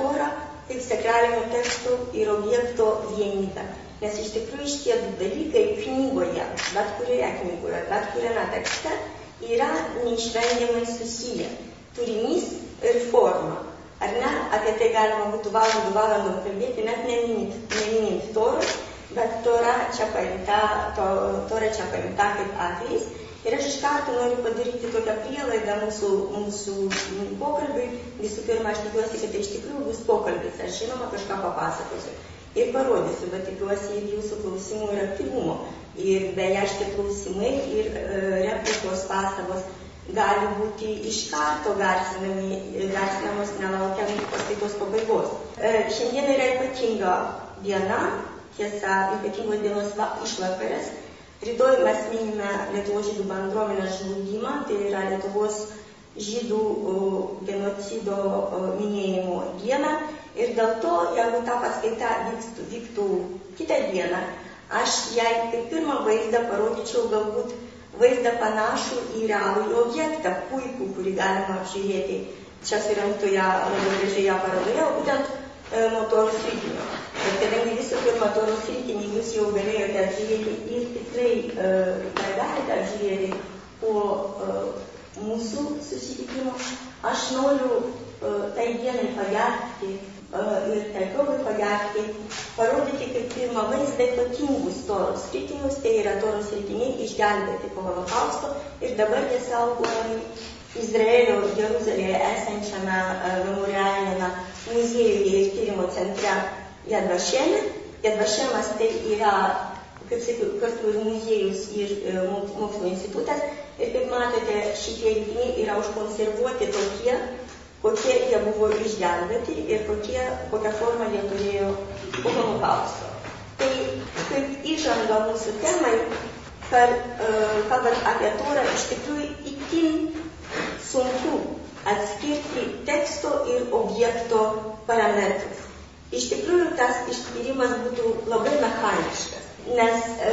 Torą kaip sakralinio teksto ir objekto vienybę. Nes iš tikrųjų šitie du dalykai knygoje, bet kurioje knygoje, bet kuriame tekste yra neišvengiamai susiję. Turinys ir forma. Ar ne? Apie tai galima būtų valandų valandom kalbėti, net neminint, neminint toros, bet tora čia paimta, to, tora čia paimta kaip atvejais. Ir aš iš karto noriu padaryti tokią prielaidą mūsų, mūsų pokalbiui. Visų pirma, aš tikiuosi, kad tai iš tikrųjų bus pokalbis. Aš žinoma kažką papasakosiu ir parodysiu, bet tikiuosi ir jūsų klausimų ir aktyvumo. Ir beje, šitie klausimai ir e, replikos pastabos gali būti iš karto garsinamos nelaukiant paskaitos pabaigos. E, šiandien yra ypatinga diena, tiesa, ypatingos dienos išvakarės. Rytoj mes minime Lietuvos žydų bendruomenės žlugimą, tai yra Lietuvos žydų genocido minėjimo dieną. Ir dėl to, jeigu ta paskaita vyktų, vyktų kitą dieną, aš jai kaip pirmą vaizdą parodyčiau galbūt vaizdą panašų į realų objektą, puikų, kurį galima apžiūrėti čia surinktoje labai gražioje parodoje, būtent e, motorų sritinio. Rinkinį jūs jau galėjote apžiūrėti ir tikrai uh, dar galite apžiūrėti po uh, mūsų susitikimo, aš noriu uh, tai dienai pagerbti uh, ir tai progai pagerbti, parodyti kaip pirmą vaizdą ypatingus toros ritinius, tai yra toros ritiniai išgelbėti po holokausto ir dabar jie saugojami Izraelio Jeruzalėje esančiame memorialinėme muziejuje ir tyrimo centre Jadvašėme. Jadvašėmas tai yra, kaip sakiau, kartu ir muziejus ir e, mokslo institutas. Ir kaip matote, šitie rinkiniai yra užkonservuoti tokie, kokie jie buvo išgelbėti ir kokie, kokią formą jie turėjo po holokausto. Tai kaip įžanga mūsų temai, uh, kalbant apie Torą, iš tikrųjų itin sunku atskirti teksto ir objekto parametrus. Iš tikrųjų, tas ištyrimas būtų labai mechaniškas, nes e,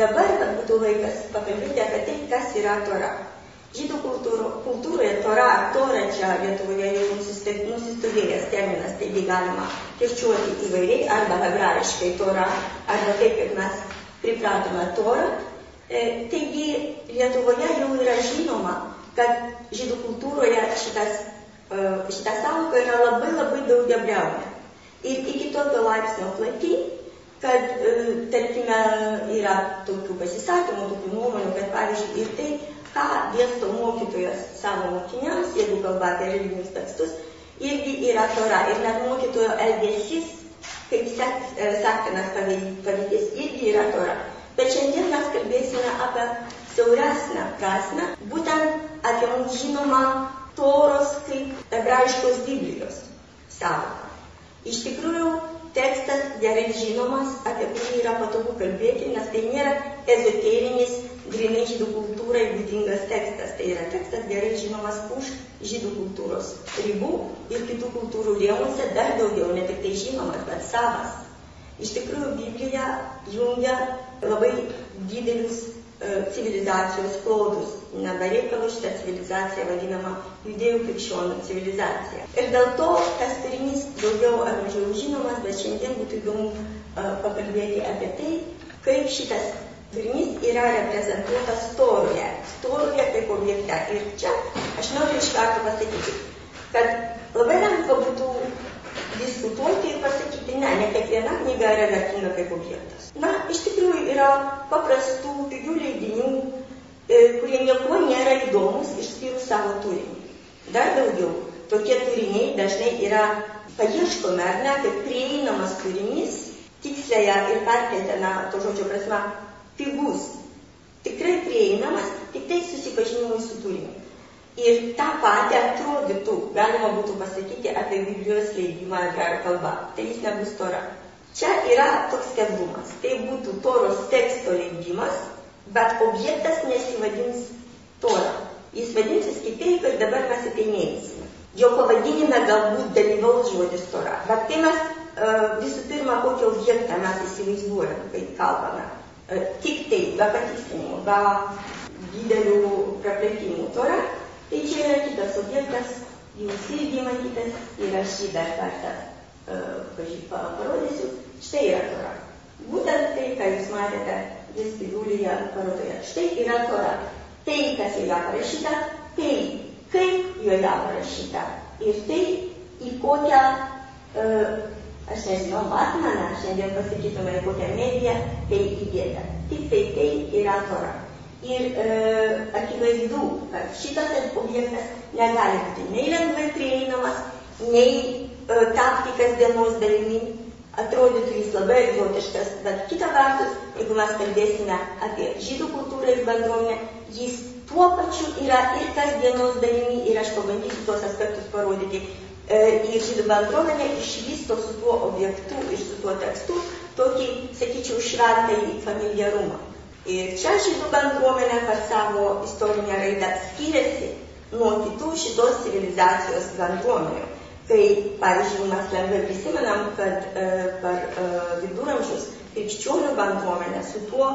dabar būtų laikas pakalbėti apie tai, kas yra Tora. Žydų kultūro, kultūroje Tora, Tora čia Lietuvoje jau nusistovėjęs terminas, taigi galima kirčiuoti įvairiai, arba hebrajiškai Tora, arba taip, kaip mes pripratome Torą. E, taigi Lietuvoje jau yra žinoma, kad žydų kultūroje šitas, e, šita sąvoka yra labai labai daugiabriaunė ir iki tokio laipsnio plati, kad, e, tarkime, yra tokių pasisakymų, tokių nuomonių, kad, pavyzdžiui, ir tai, ką dėsto mokytojas savo mokiniams, jeigu kalba apie religinius tekstus, irgi yra tora. Ir net mokytojo elgesys, kaip e, sektinas pavyzdys, irgi yra tora. Bet šiandien mes kalbėsime apie siauresnę prasme, būtent apie mums žinomą toros kaip hebrajiškos Biblijos savoką. Iš tikrųjų, tekstas gerai žinomas, apie kurį yra patogu kalbėti, nes tai nėra ezoterinis, grinai žydų kultūrai būdingas tekstas. Tai yra tekstas gerai žinomas už žydų kultūros ribų ir kitų kultūrų rėmuose dar daugiau, ne tik tai žinomas, bet savas. Iš tikrųjų, Biblija jungia labai didelius civilizacijos klodus. Nebereikalo šitą civilizaciją vadinama judėjų krikščionių civilizacija. Ir dėl to tas turinys daugiau ar mažiau žinomas, bet šiandien būtų įdomu pakalbėti apie tai, kaip šitas turinys yra reprezentuotas toroje, toroje kaip objekte. Ir čia aš noriu iš karto pasakyti, kad labai lengva būtų diskutuoti ir pasakyti, ne, ne kiekviena knyga yra vertinga kaip objektas. Na, iš tikrųjų yra paprastų, pigių leidinių, e, kurie niekuo nėra įdomus išskyrus savo turinį. Dar daugiau, tokie turiniai dažnai yra paieškomi, ar ne, kaip prieinamas turinys, tikslėje ir perkeltame to žodžio prasme, pigus, tikrai prieinamas, tik tai susipažinimui su turiniu. Ir tą patį atrodytų, galima būtų pasakyti apie Biblijos leidimą hebrajų kalba. Tai jis nebus tora. Čia yra toks skelbumas. Tai būtų toros teksto leidimas, bet objektas nesivadins tora. Jis vadinsis kitaip ir dabar mes tai neįsime. Jo pavadinime galbūt dalyvaus žodis tora. Bet kai mes uh, visų pirma, kokį objektą mes įsivaizduojame, kai kalbame, uh, tik tai, be patikslinimų, be didelių praplėtimų tora, Tai čia yra kitas objektas, jūs irgi matytas ir aš jį dar kartą parodysiu. Štai yra Tora. Būtent tai, ką jūs matėte vestibiulyje parodoje. Štai yra Tora. Tai, kas joje parašyta, tai, kaip joje parašyta. Ir tai, į kokią uh, aš nežinau, Batmaną, šiandien pasakytume, kokią mediją tai įdėta. Tik tai tai yra tora. Ir e, kad šitas objektas negali būti nei lengvai prieinamas, nei e, tapti kasdienos dalimi. Atrodytų jis labai egzotiškas, bet kita vertus, jeigu mes kalbėsime apie žydų kultūrą ir bendruomenę, jis tuo pačiu yra ir kasdienos dalimi ir aš pabandysiu tuos aspektus parodyti E, ir žydų bendruomenė išvysto su tuo objektu ir su tuo tekstu tokį, sakyčiau, šventąjį familiarumą. Ir čia žydų bendruomenė per savo istorinę raidą skiriasi nuo kitų šitos civilizacijos bendruomenių. Kai, pavyzdžiui, mes lengvai prisimenam, kad e, per e, viduramžius krikščionių bendruomenė su tuo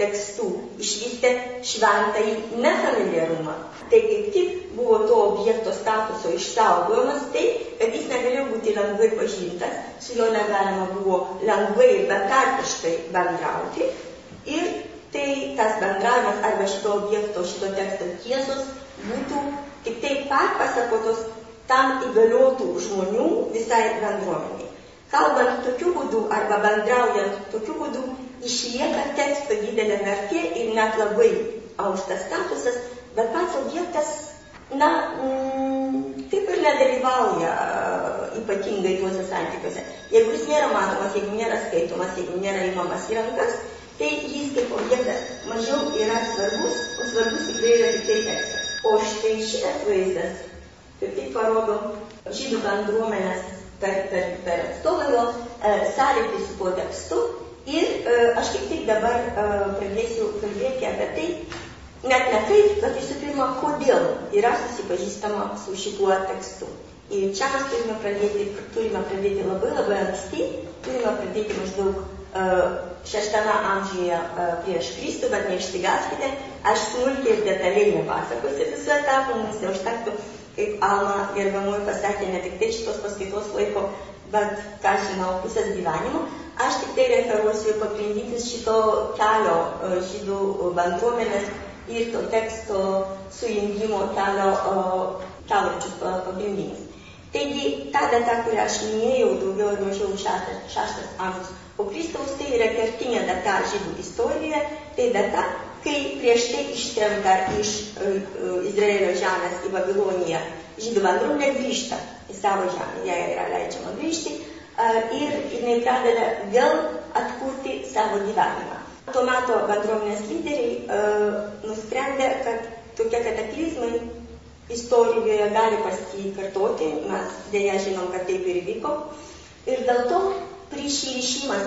tekstų išvystė šventąjį nefamiliarumą. Tai kaip tik buvo to objekto statuso išsaugojimas taip, kad jis negalėjo būti lengvai pažintas, su juo negalima buvo lengvai ir betarpiškai bendrauti. Ir tai tas bendravimas arba šito objekto, šito teksto tiesos būtų tik taip perpasakotos tam įgaliotų žmonių visai bendruomeniai. Kalbant tokiu būdu arba bendraujant tokiu būdu, išlieka teksto didelė vertė ir net labai aukštas statusas, bet pats objektas, na, mm, kaip ir nedalyvauja ypatingai tuose santykiuose. Jeigu jis nėra matomas, jeigu nėra skaitomas, jeigu nėra įmamas į rankas, tai jis kaip objektas mažiau yra svarbus, o svarbus tikrai yra tik tai tekstas. O štai šitas vaizdas kaip tik parodo žydų bendruomenės per, per, per atstovą e, sąlytį su tuo tekstu Ir e, aš kaip tik dabar e, pradėsiu kalbėti apie tai, net ne kaip, bet visų pirma, kodėl yra susipažįstama su šituo tekstu. Ir čia mes turime pradėti, turime pradėti labai labai anksti, turime pradėti maždaug šeštame amžiuje uh, prieš Kristų, bet neišsigaskite, aš smulkiai ir detaliai nepasakosiu visų etapų, mums neužtektų, kaip Alma gerbiamoji pasakė, ne tik tai šitos paskaitos laiko, bet, ką žinau, pusės gyvenimo. Aš tik tai referuosiu pagrindinius šito kelio e, žydų bendruomenės ir to teksto sujungimo kelio kelrodžius pagrindinius. Taigi, ta data, kurią aš minėjau, daugiau ar mažiau šeštas, šeštas amžius Kristaus, tai yra kertinė data žydų istorijoje, tai data, kai prieš tai ištremta iš uh, Izraelio žemės į Babiloniją žydų bendruomenė grįžta į savo žemę, jai yra leidžiama grįžti ir jinai pradeda vėl atkurti savo gyvenimą. Tuo metu bendruomenės lyderiai nusprendė, kad tokie kataklizmai istorijoje gali pasikartoti, mes dėja žinom, kad taip ir vyko. Ir dėl to prisirišimas,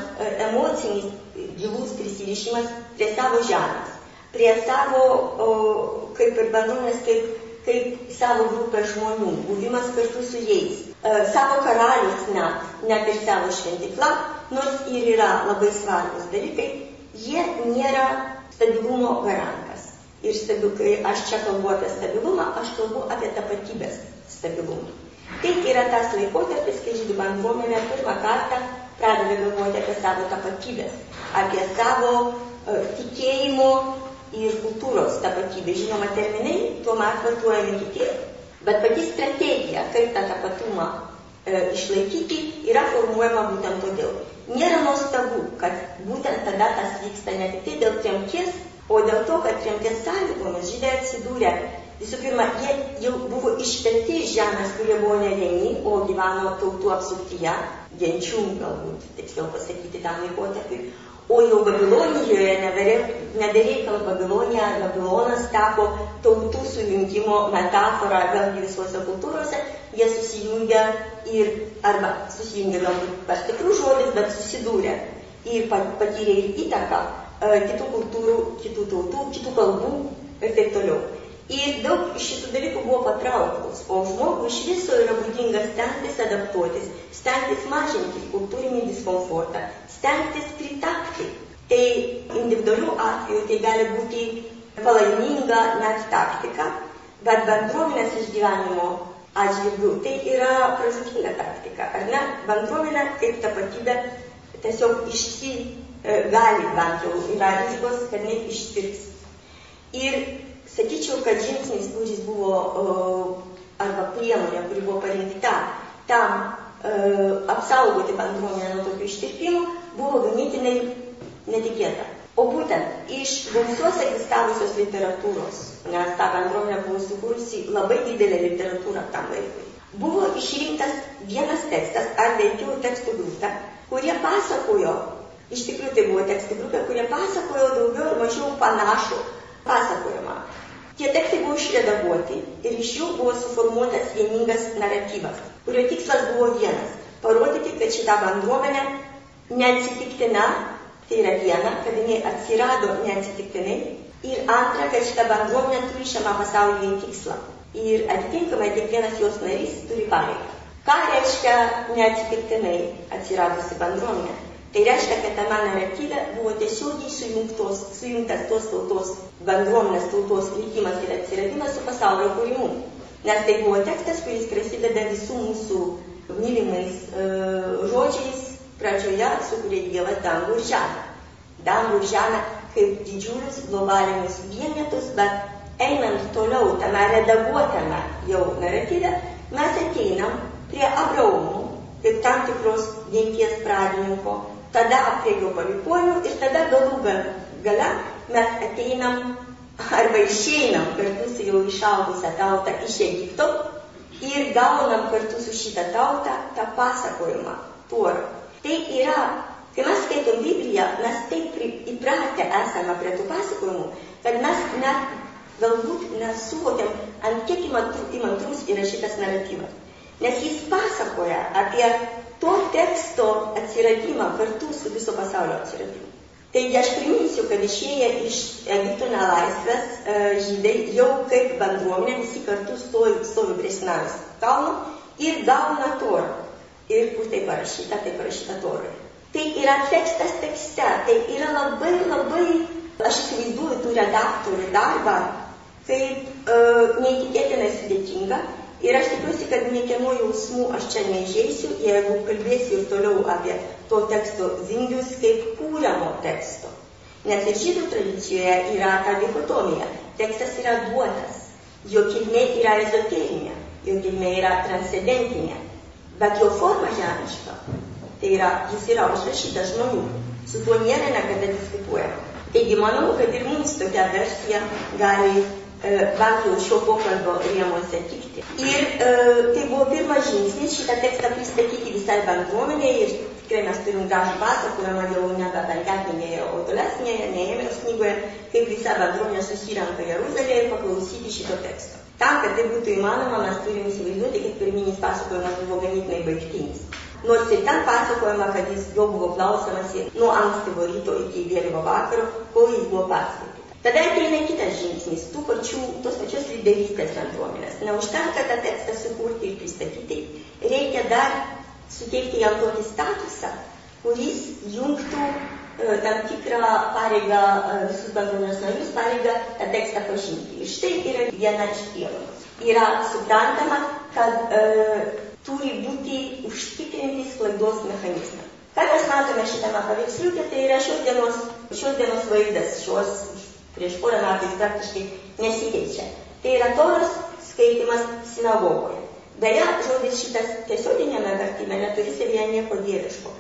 emocinis, gilus prisirišimas prie savo žemės, prie savo, o, kaip ir bendruomenės, kaip, kaip savo grupės žmonių, buvimas kartu su jais, E, savo karalius net, net ir savo šventykla, nors ir yra labai svarbus dalykai, jie nėra stabilumo garantas. Ir stabil, kai aš čia kalbu apie stabilumą, aš kalbu apie tapatybės stabilumą. Tai yra tas laikotarpis, kai žydų bendruomenė pirmą kartą pradeda galvoti apie savo tapatybės, apie savo uh, tikėjimo ir kultūros tapatybę. Žinoma, terminai tuo metu vartojami kiti, Bet pati strategija, kaip tą tapatumą e, išlaikyti, yra formuojama būtent todėl. Nėra nuostabu, kad būtent tada tas vyksta ne tik tai dėl tremties, o dėl to, kad tremties sąlygomis žydai atsidūrė. Visų pirma, jie jau buvo išpelti iš žemės, kurie buvo ne vieni, o gyveno tautų apsuptyje, genčių galbūt, tiksliau pasakyti tam laikotarpiui. O jau Babilonijoje nederėkal Babilonija Babilonas tapo tautų sujungimo metafora, vėlgi visuose kultūrose, jie susijungia ir, arba susijungia galbūt per tikrų žodis, bet susidūrė ir patyrė įtaką e, kitų kultūrų, kitų tautų, kitų kalbų ir taip toliau. Ir daug šitų dalykų buvo patrauklus, o žmogui iš viso yra būdinga stengtis adaptuotis, stengtis mažinti kultūrinį diskomfortą, stengtis pritapti. Tai individualių atveju tai gali būti palaiminga net taktika, bet bendruomenės išgyvenimo atžvilgių. Tai yra pražutinga taktika, ar ne? Bendruomenė kaip tapatybė tiesiog išsi gali bent jau yra rizikos, kad net išsirgs. Ir sakyčiau, kad žingsnis, kuris buvo arba priemonė, kuri buvo parinkta tam apsaugoti bendruomenę nuo tokių ištirpimų, buvo ganėtinai netikėta. O būtent iš gausios egzistavusios literatūros, nes ta bendruomenė buvo sukūrusi labai didelę literatūrą tam laikui, buvo išrinktas vienas tekstas ar veikiau tekstų grupė, kurie pasakojo, iš tikrųjų tai buvo tekstų grupė, kurie pasakojo daugiau ar mažiau panašų pasakojimą. Tie tekstai buvo išredaguoti ir iš jų buvo suformuotas vieningas naratyvas, kurio tikslas buvo vienas - parodyti, kad šita bendruomenė neatsitiktina Tai yra viena, kad jinai atsirado neatsitiktinai. Ir antra, kad šita bendruomenė turi šiame pasaulyje tikslą. Ir atitinkamai kiekvienas jos narys turi pareigą. Ką reiškia neatsitiktinai atsiradusi bendruomenė? Reiškia, kad tame naratyve buvo tiesiogiai sujungtos, sujungtas tos tautos bendruomenės tautos likimas ir atsiradimas su pasaulio kūrimu. Nes tai buvo tekstas, kuris prasideda visų mūsų mylimais uh, žodžiais pradžioje sukūrė Dievas dangų ir žemę. Dangų ir žemę kaip didžiulius globalinius vienetus, bet einant toliau tame redaguotame jau naratyve, mes ateinam prie Abraomų kaip tam tikros genties pradininko, tada jo palikuonių ir tada galų gale mes ateinam arba išeinam kartu su jau išaugusią tautą iš Egipto ir gaunam kartu su šitą tautą tą pasakojimą, tuorą. Tai yra, kai mes skaitom Bibliją, mes taip įpratę esame prie tų pasakojimų, kad mes net galbūt nesuvokiam, ant kiek įmantrus yra šitas naratyvas. Nes jis pasakoja apie to teksto atsiradimą kartu su viso pasaulio atsiradimu. Taigi aš priminsiu, kad išėję iš Egipto nelaisvės e, žydai jau kaip bendruomenė visi kartu stovi, stovi prie Sinajaus kalno ir gauna torą ir kur tai parašyta, tai parašyta Toroje. Tai yra tekstas tekste, tai yra labai labai, aš įsivaizduoju tų redaktorių darbą, kaip e, neįtikėtinai sudėtinga. Ir aš tikiuosi, kad niekieno jausmų aš čia neižeisiu, jeigu kalbėsiu ir toliau apie to teksto zingius kaip kūriamo teksto. Nes ir žydų tradicijoje yra ta dichotomija. Tekstas yra duotas, jo kilmė yra ezoterinė, jo kilmė yra transcendentinė bet jo forma žemiška. Tai yra, jis yra užrašytas žmonių, su tuo nėra niekada diskutuojama. Taigi manau, kad ir mums tokia versija gali bent jau šio pokalbio rėmuose tikti. Ir e, tai buvo pirmas žingsnis šitą tekstą pristatyti visai bendruomeniai ir tikrai mes turim gražų pasakojimą jau nebe penkiatinėje, o tolesnėje, neėmės knygoje, kaip visa bendruomenė susirenka Jeruzalėje paklausyti šito teksto. Tam, kad tai būtų įmanoma, mes turim įsivaizduoti, kad pirminis pasakojimas buvo ganėtinai baigtinis. Nors ir ten pasakojama, kad jis jo buvo klausomasi nuo ankstyvo ryto iki vėlyvo vakaro, kol jis buvo paskaitytas. Tada ateina kitas žingsnis, tų pačių, tos pačios lyderystės bendruomenės. Neužtenka tą tekstą sukurti ir pristatyti, reikia dar suteikti jam tokį statusą, kuris jungtų e, tam tikrą pareigą e, visus bendruomenės narius, pareigą tą tekstą pažinti. Ir štai yra viena iš priemonių. Yra suprantama, kad e, turi būti užtikrinti sklaidos mechanizmą. Ką mes matome šitame paveiksliuke, tai yra šios dienos, šios dienos vaizdas, šios prieš porą metų jis praktiškai nesikeičia. Tai yra toras skaitimas sinagogoje. Beje, žodis šitas tiesioginėme vertime neturi savyje nieko dieviško.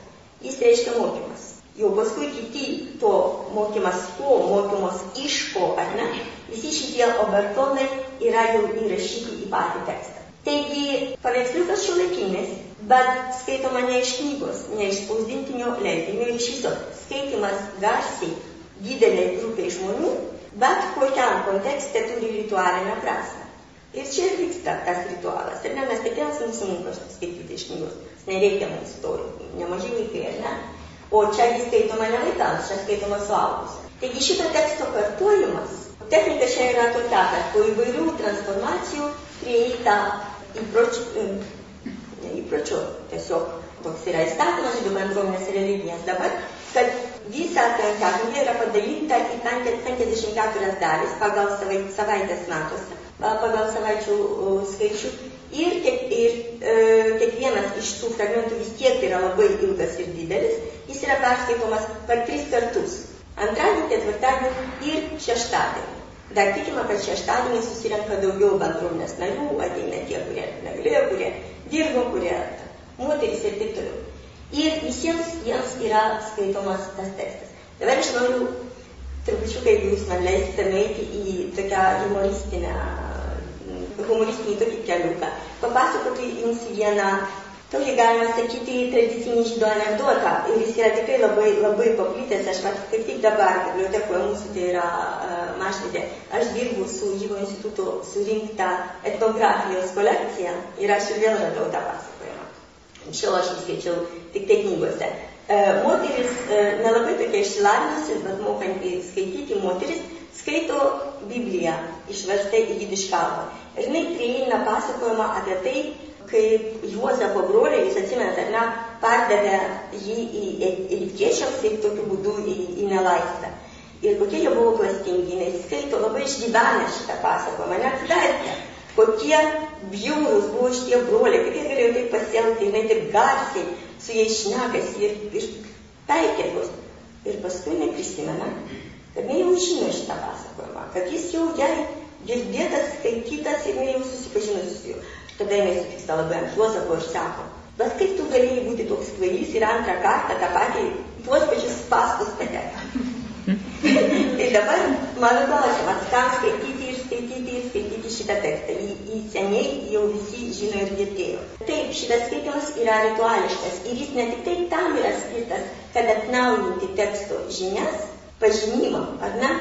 Jis reiškia mokymas. Jau paskui kiti to mokymas ko, mokymas iš ko, ar ne? Visi šitie obertonai yra jau įrašyti į patį tekstą. Taigi, paveiksliukas šiuolaikinis, bet skaitoma ne iš knygos, ne iš spausdintinio leidinio, iš viso skaitimas garsiai didelė grupė žmonių, bet kokiam kontekste turi ritualinę prasme. Ir čia ir vyksta tas ritualas. Ir ne, mes kiekvienas mūsų mokas skaityti iš knygos. Nereikia mums to, nemažai vaikai, ar ne? O čia jis skaitoma ne vaikams, čia skaitoma suaugus. Taigi šito teksto kartuojimas, technika čia yra tokia, kad po įvairių transformacijų prieita įpročių, ne įpročių, tiesiog toks yra įstatymas žydų bendruomenės religijas dabar, kad visa ta knyga yra padalinta į 54 dalis pagal savaitės metuose, pagal savaičių skaičių Ir, kiek, ir e, kiekvienas iš tų fragmentų vis tiek yra labai ilgas ir didelis, jis yra perskaitomas per tris kartus. Antradienį, ketvirtadienį ir šeštadienį. Dar tikima, kad šeštadienį susirenka daugiau bendruomenės narių, ateina tie, kurie negalėjo, kurie dirbo, kurie moterys ir taip toliau. Ir visiems jiems yra skaitomas tas tekstas. Dabar aš noriu trupučiuką, jeigu jūs man leisite nueiti į tokią humoristinę, humoristinį tokį keliuką, papasakoti jums vieną, tokį galima sakyti, tradicinį žydų anegdotą. Ir jis yra tikrai labai, labai paplitęs. Aš mat, kaip tik dabar bibliotekoje mūsų tai yra uh, mašvidė, aš dirbu su žydų instituto surinktą etnografijos kolekciją ir aš ir vėl radau tą pasakojimą. Jį skaičiau tik tai knygose. E, moteris, e, nelabai tokia išsilavinusi, bet mokanti skaityti moteris, skaito Bibliją išversta į jidiš kalbą. Ir jinai prieina pasakojimą apie tai, kaip Juozapo broliai, jūs atsimenat, ar ne, pardavė jį į egiptiečiams ir tokiu būdu į, į nelaisvę. Ir kokie jie buvo klastingi, nes skaito labai išgyvenę šitą pasakojimą, net vertę, kokie bjaurūs buvo šitie broliai, kaip jie galėjo taip pasielgti, jinai taip garsiai su jais šnekasi ir, ir taikėtus. Ir paskui neprisimena, kad ne jau žino šitą pasakojimą, kad jis jau jai girdėtas, skaitytas ir ne jau susipažinusi su juo. Tada jinai supyksta labai ant Juozapo ir sako, bet kaip tu galėjai būti toks kvailys ir antrą kartą tą patį, tuos pačius pastus patekti. tai dabar mano klausimas, kam skaityti ir skaityti ir skaityti šitą tekstą. Jį seniai jau visi žino ir girdėjo. Taip, šitas skaitimas yra rituališkas ir jis ne tik tai tam yra skirtas, kad atnaujinti teksto žinias, pažinimą, ar ne?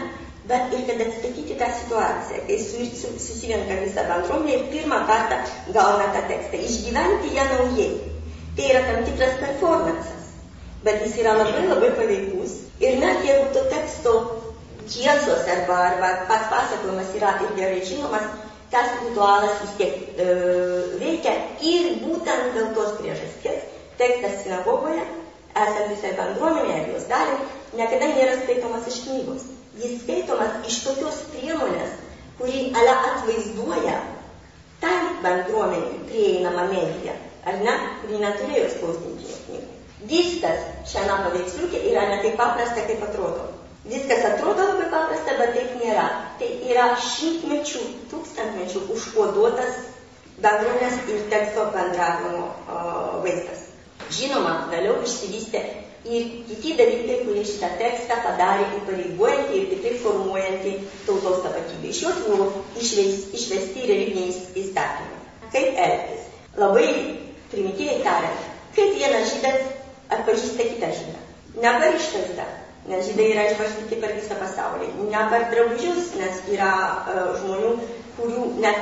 Bet ir kad atstatyti tą situaciją, kai su, su, susirenka visa bendruomenė ir pirmą kartą gauna tą tekstą, išgyventi ją naujai. Tai yra tam tikras performances, bet jis yra labai labai paveikus. Ir net jeigu to teksto tiesos arba, arba pats pasakojimas yra ir gerai žinomas, tas ritualas vis tiek e, veikia ir būtent dėl tos priežasties tekstas sinagogoje, esant visai bendruomenė ar jos dalim, niekada nėra skaitomas iš knygos. Jis skaitomas iš tokios priemonės, kuri ale atvaizduoja tai bendruomeniai prieinamą mediją, ar ne, kuri neturėjo spausdinti knygų. Viskas šiame paveiksliukė yra ne taip paprasta, kaip atrodo. Viskas atrodo labai paprasta, bet taip nėra. Tai yra šimtmečių, tūkstantmečių užkoduotas bendruomenės ir teksto bendravimo vaizdas. Žinoma, vėliau išsivystė ir kiti dalykai, kurie šitą tekstą padarė įpareigojantį ir tikrai formuojantį tautos tapatybę. Iš jos buvo išvesti religiniai įstatymai. Kaip elgtis? Labai primityviai tariant, kaip vienas žydas atpažįsta kitą žydą. Ne per išvaizdą, nes žydai yra išbarstyti per visą pasaulį. Ne per drabužius, nes yra uh, žmonių, kurių net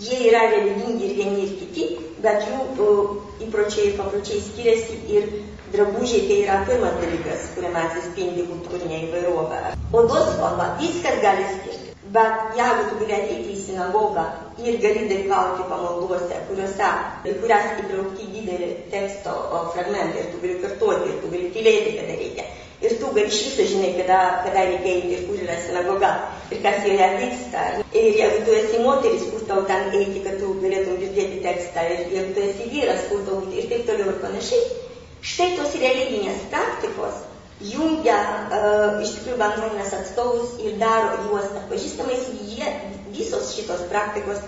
jie yra religingi ir vieni ir kiti, bet jų uh, įpročiai ir papročiai skiriasi ir drabužiai tai yra pirmas dalykas, kuriame atsispindi kultūrinė įvairovė. Odos spalva, viskas gali skirti. Bet jeigu tu gali ateiti į sinagogą ir gali dalyvauti pamalduose, kuriuose, į kurias įtraukti didelį teksto fragmentą ir tu gali kartuoti, ir tu gali tylėti, kada reikia, ir tu gali iš viso žinai, kada, kada reikia eiti ir kur yra sinagoga ir kas joje vyksta. Ir jeigu tu esi moteris, kur tau ten eiti, kad tu galėtum girdėti tekstą, ir jeigu tu esi vyras, kur tau ir taip toliau ir panašiai. Štai tos religinės praktikos jungia uh, iš tikrųjų bendruomenės atstovus ir daro juos atpažįstamais, jie visos šitos praktikos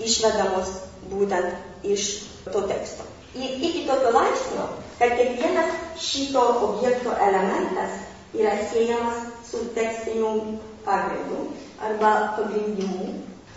išvedamos būtent iš to teksto. Ir iki tokio laipsnio, kad kiekvienas šito objekto elementas yra siejamas su tekstiniu pagrindu arba pagrindimu.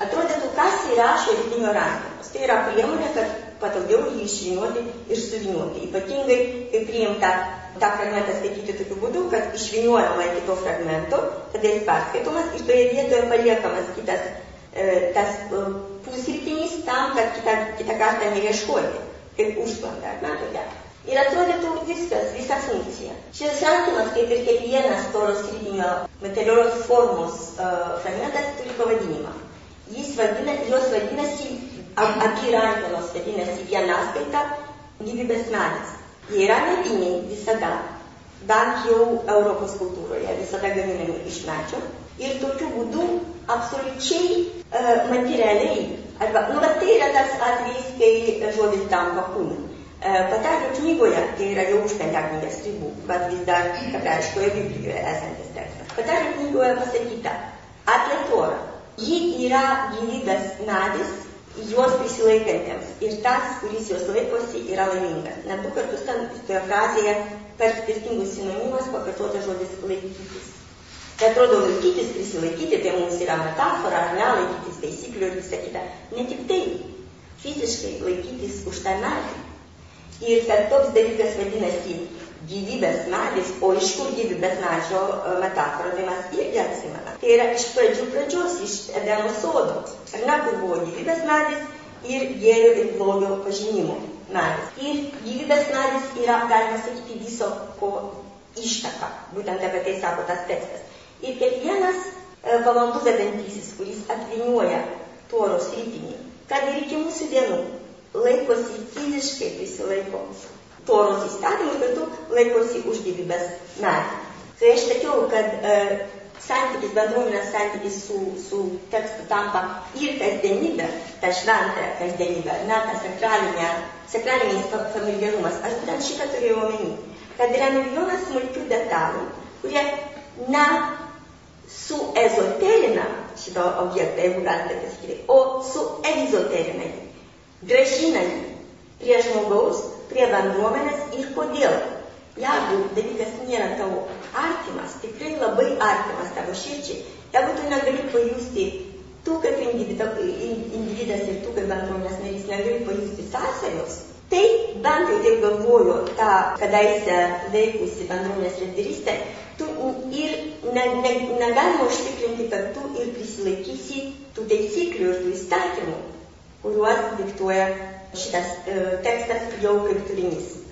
Atrodytų, kas yra šaltinio rankenos. Tai yra priemonė, kad patogiau jį išviniuoti ir suviniuoti. Ypatingai, kai priimta tą fragmentą skaityti tokiu būdu, kad išviniuojama iki to fragmento, tada jis perskaitomas ir toje vietoje paliekamas kitas e, tas e, pusrytinis tam, kad kitą, kitą kartą neieškoti, kaip užsklanda, ar ne, tokia. Ir atrodytų viskas, visa funkcija. Šis rankimas, kaip ir kiekvienas toros kritinio materialios formos uh, fragmentas, turi pavadinimą. Jis vadina, jos vadinasi, abi rankenos vadinasi vienaskaita gyvybės medis. Jie yra mediniai visada, bent jau Europos kultūroje, visada gaminami iš medžio. Ir tokiu būdu absoliučiai materialiai, arba, nu, bet tai yra tas atvejis, kai žodis tampa kūnu. Patarlių knygoje, tai yra jau už penkiaknygės ribų, bet vis dar hebrajiškoje Biblijoje esantis tekstas. Patarlių knygoje pasakyta apie Torą. Ji yra gyvybės medis juos prisilaikantiems ir tas, kuris juos laikosi, yra laimingas. Net du kartus ten toje frazėje per skirtingus sinonimus pakartota žodis laikytis. Tai atrodo laikytis, prisilaikyti, tai mums yra metafora, ar ne, laikytis taisyklių ir visą kitą. Ne tik tai, fiziškai laikytis už tą medį Ir kad toks dalykas vadinasi gyvybės medis, o iš kur gyvybės medžio e, metafora, tai mes irgi atsimename. Tai yra iš pradžių pradžios, iš Edeno sodo. Ar ne, kur buvo gyvybės medis ir gėrio ir blogio pažinimo medis. Ir gyvybės medis yra, galima sakyti, viso ko ištaka. Būtent apie tai sako tas tekstas. Ir kiekvienas e, valandų vedantysis, kuris atviniuoja toros rytinį, kad ir iki mūsų dienų laikosi fiziškai prisilaiko toros įstatymų kartu laikosi už gyvybės medį. Tai aš sakiau, kad e, santykis, bendruomenės santykis su, su tekstu tampa ir kasdienybė, ta šventą kasdienybė, ne ta sakralinė, sakralinis familiarumas. Aš būtent šitą turėjau omeny, kad yra milijonas smulkių detalių, kurie ne su ezoterina šito objektą, jeigu galite pasakyti, o su egzoterina jį gražina jį prie žmogaus, prie bendruomenės ir kodėl. Jeigu dalykas nėra tavo artimas, tikrai labai artimas tavo širdžiai, jeigu tu negali pajusti, tu kaip individas ir tu kaip bendruomenės narys negali pajusti sąsajos, tai bent jau taip galvoju tą kadaise veikusi bendruomenės lyderystę, tu ir ne, ne, negalima užtikrinti, kad tu ir prisilaikysi tų taisyklių ir tų įstatymų, kuriuos diktuoja šitas e, tekstas jau kaip turinys.